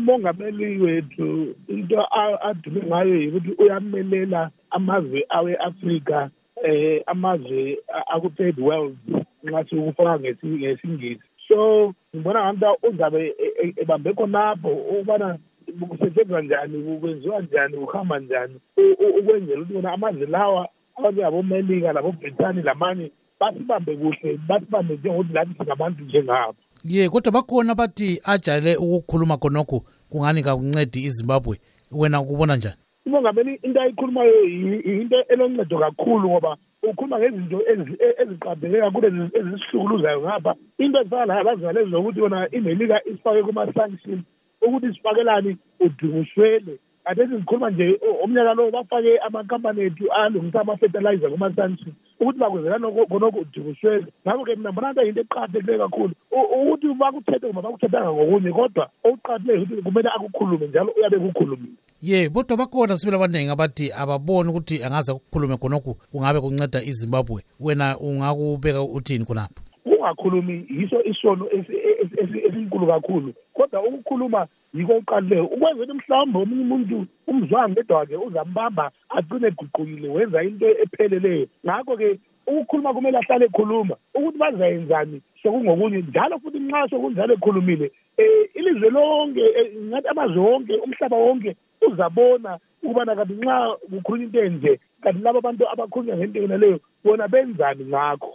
umongameli wethu into adume ngayo yikuthi uyamelela amazwe awe-afrika eh amazwe aku-third world nxa sikufaka ngesingisi. So ngibona ngathi uzabe e, e, ebambe khonapho ukubana kusetshenzwa njani kwenziwa njani kuhamba njani ukwenzela ukuthi bona amazwe lawa abanjengabomelika labobritani lamanye basibambe kuhle basibambe njengokuthi lathi singabantu njengabo ye kodwa bakhona bathi ajayele ukukhuluma khonokho kungani kakuncedi izimbabwe? Wena ukubona njani? Umongameli into ayikhulumayo yinto eloncedo kakhulu ngoba ukhuluma ngezinto eziqabhele kakhulu ezisihlukuluzayo ngapha. Into ezifana lazingalezo zokuthi yona imelika isifake kuma-sanction ukuthi sifakelani udunguswele khathesi ngikhuluma nje umnyaka lo bafake amakhampani ethu alungisa ama-fertilizer kuma-sanction ukuthi bakwenzelani khonokho udunguswele ngakho-ke mina mbona nto yinto eqakathekileyo kakhulu ukuthi bakuthethe kuma bakuthethanga ngokunye kodwa okuqakathekileyo ukuthi kumele akukhulume njalo uyabe kukhulumile. Ye kodwa bakhona sibili abaningi abathi ababoni ukuthi angaze kukhulume khonokhu kungabe kunceda izimbabwe. Wena ungakubeka uthini khonapho? Ungakhulumi yiso isono esinkulu kakhulu. Kodwa ukukhuluma yiko okuqalileyo ukwenzela mhlawumbe omunye umuntu umzwanga bedwa-ke uzambamba agcine eguqukile wenza into epheleleyo ngakho-ke ukukhuluma kumele ahlale ekhuluma. Ukuthi bazayenzani sokungokunye njalo futhi nxa sokunjalo ekhulumile um ilizwe lonke ngathi amazwe wonke umhlaba wonke uzabona ukubana kanti nxa kukhulunywa into enje kanti laba bantu abakhulunywa ngento yona leyo bona benzani ngakho?